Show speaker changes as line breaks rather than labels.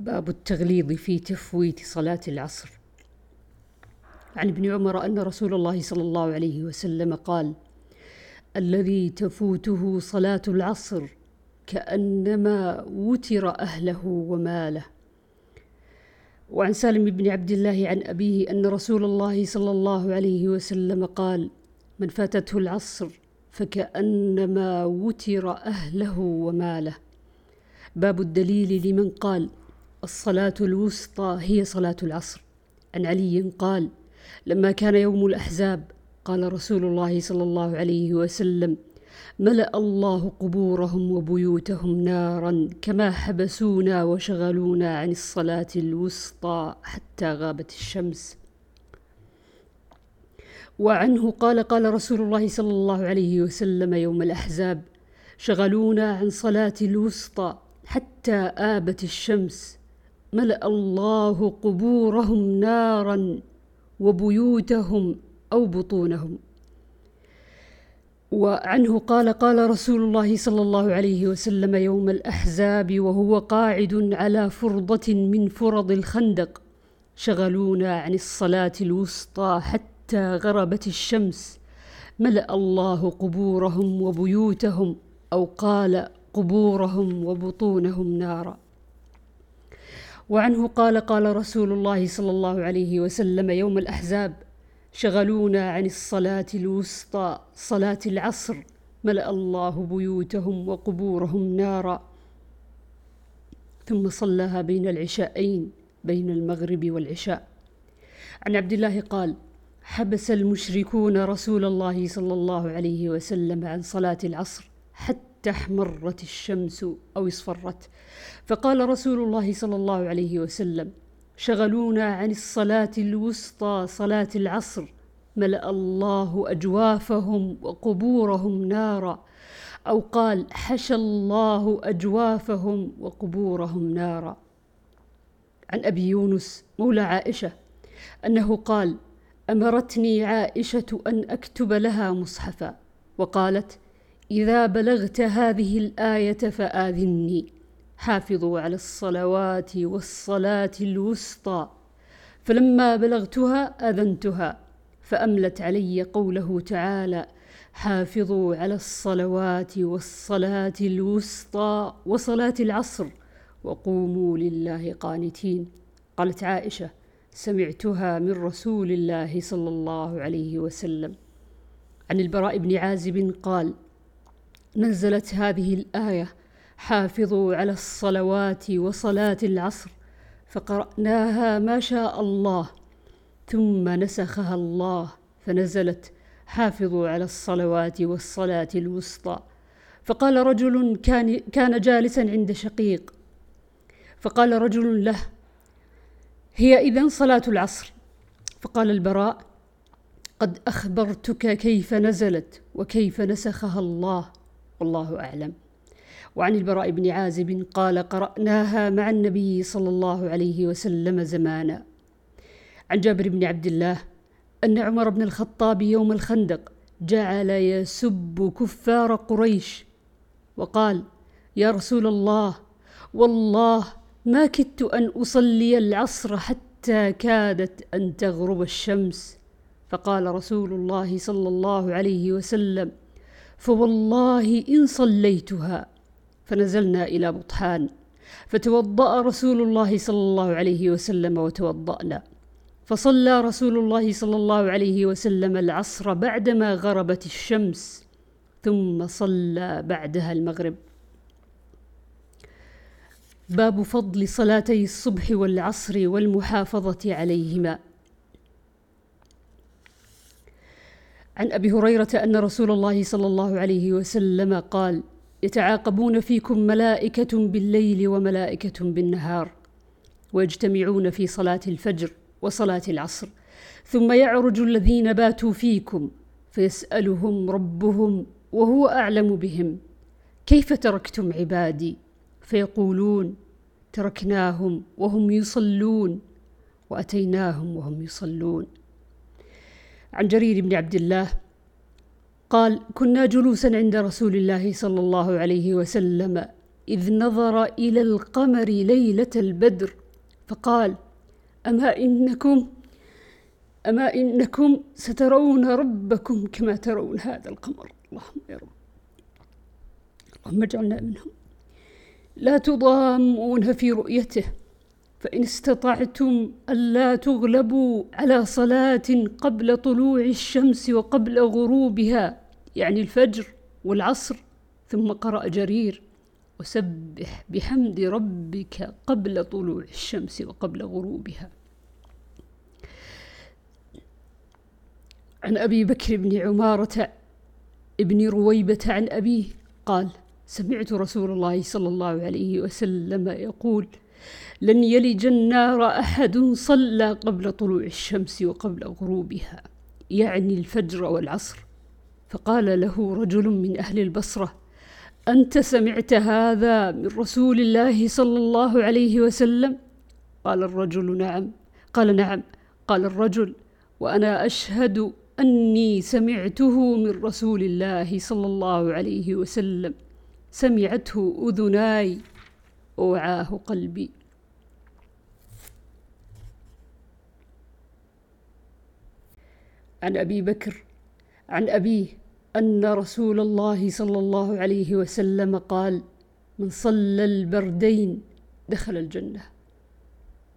باب التغليظ في تفويت صلاة العصر. عن ابن عمر أن رسول الله صلى الله عليه وسلم قال الذي تفوته صلاة العصر كأنما وتر أهله وماله. وعن سالم بن عبد الله عن أبيه أن رسول الله صلى الله عليه وسلم قال من فاتته العصر فكأنما وتر أهله وماله. باب الدليل لمن قال الصلاة الوسطى هي صلاة العصر. عن علي قال لما كان يوم الأحزاب قال رسول الله صلى الله عليه وسلم ملأ الله قبورهم وبيوتهم نارا كما حبسونا وشغلونا عن الصلاة الوسطى حتى غابت الشمس. وعنه قال قال رسول الله صلى الله عليه وسلم يوم الأحزاب شغلونا عن صلاة الوسطى حتى آبت الشمس. ملأ الله قبورهم نارا وبيوتهم أو بطونهم. وعنه قال قال رسول الله صلى الله عليه وسلم يوم الأحزاب وهو قاعد على فرضة من فرض الخندق شغلونا عن الصلاة الوسطى حتى غربت الشمس. ملأ الله قبورهم وبيوتهم أو قال قبورهم وبطونهم نارا. وعنه قال قال رسول الله صلى الله عليه وسلم يوم الأحزاب شغلونا عن الصلاة الوسطى صلاة العصر ملأ الله بيوتهم وقبورهم نارا. ثم صلاها بين العشاءين بين المغرب والعشاء. عن عبد الله قال حبس المشركون رسول الله صلى الله عليه وسلم عن صلاة العصر حتى حتى احمرت الشمس أو اصفرت. فقال رسول الله صلى الله عليه وسلم شغلونا عن الصلاة الوسطى صلاة العصر. ملأ الله أجوافهم وقبورهم نارا. أو قال حشى الله أجوافهم وقبورهم نارا. عن أبي يونس مولى عائشة أنه قال أمرتني عائشة أن أكتب لها مصحفا. وقالت إذا بلغت هذه الآية فآذني. حافظوا على الصلوات والصلاة الوسطى. فلما بلغتها آذنتها فأملت علي قوله تعالى حافظوا على الصلوات والصلاة الوسطى وصلاة العصر وقوموا لله قانتين. قالت عائشة سمعتها من رسول الله صلى الله عليه وسلم. عن البراء بن عازب قال نزلت هذه الآية حافظوا على الصلوات وصلاة العصر فقرأناها ما شاء الله ثم نسخها الله فنزلت حافظوا على الصلوات والصلاة الوسطى فقال رجل كان, كان جالسا عند شقيق فقال رجل له هي إذن صلاة العصر فقال البراء قد أخبرتك كيف نزلت وكيف نسخها الله والله أعلم. وعن البراء بن عازب قال قرأناها مع النبي صلى الله عليه وسلم زمانا. عن جابر بن عبد الله أن عمر بن الخطاب يوم الخندق جعل يسب كفار قريش وقال يا رسول الله والله ما كدت أن أصلي العصر حتى كادت أن تغرب الشمس. فقال رسول الله صلى الله عليه وسلم فوالله إن صليتها فنزلنا إلى بطحان فتوضأ رسول الله صلى الله عليه وسلم وتوضأنا. فصلى رسول الله صلى الله عليه وسلم العصر بعدما غربت الشمس ثم صلى بعدها المغرب. باب فضل صلاتي الصبح والعصر والمحافظة عليهما. عن أبي هريرة أن رسول الله صلى الله عليه وسلم قال يتعاقبون فيكم ملائكة بالليل وملائكة بالنهار ويجتمعون في صلاة الفجر وصلاة العصر ثم يعرج الذين باتوا فيكم فيسألهم ربهم وهو أعلم بهم كيف تركتم عبادي؟ فيقولون تركناهم وهم يصلون وأتيناهم وهم يصلون. عن جرير بن عبد الله قال كنا جلوسا عند رسول الله صلى الله عليه وسلم إذ نظر إلى القمر ليلة البدر فقال أما إنكم أما إنكم سترون ربكم كما ترون هذا القمر. اللهم يا رب. اللهم اجعلنا منهم. لا تضامون في رؤيته. فإن استطعتم ألا تغلبوا على صلاة قبل طلوع الشمس وقبل غروبها يعني الفجر والعصر ثم قرأ جرير وسبح بحمد ربك قبل طلوع الشمس وقبل غروبها. عن أبي بكر بن عمارة ابن رويبة عن أبيه قال سمعت رسول الله صلى الله عليه وسلم يقول لن يلج النار أحد صلى قبل طلوع الشمس وقبل غروبها. يعني الفجر والعصر. فقال له رجل من أهل البصرة أنت سمعت هذا من رسول الله صلى الله عليه وسلم؟ قال الرجل نعم. قال نعم. قال الرجل وأنا أشهد أني سمعته من رسول الله صلى الله عليه وسلم. سمعته أذناي. ووعاه قلبي. عن أبي بكر عن أبيه أن رسول الله صلى الله عليه وسلم قال من صلى البردين دخل الجنة.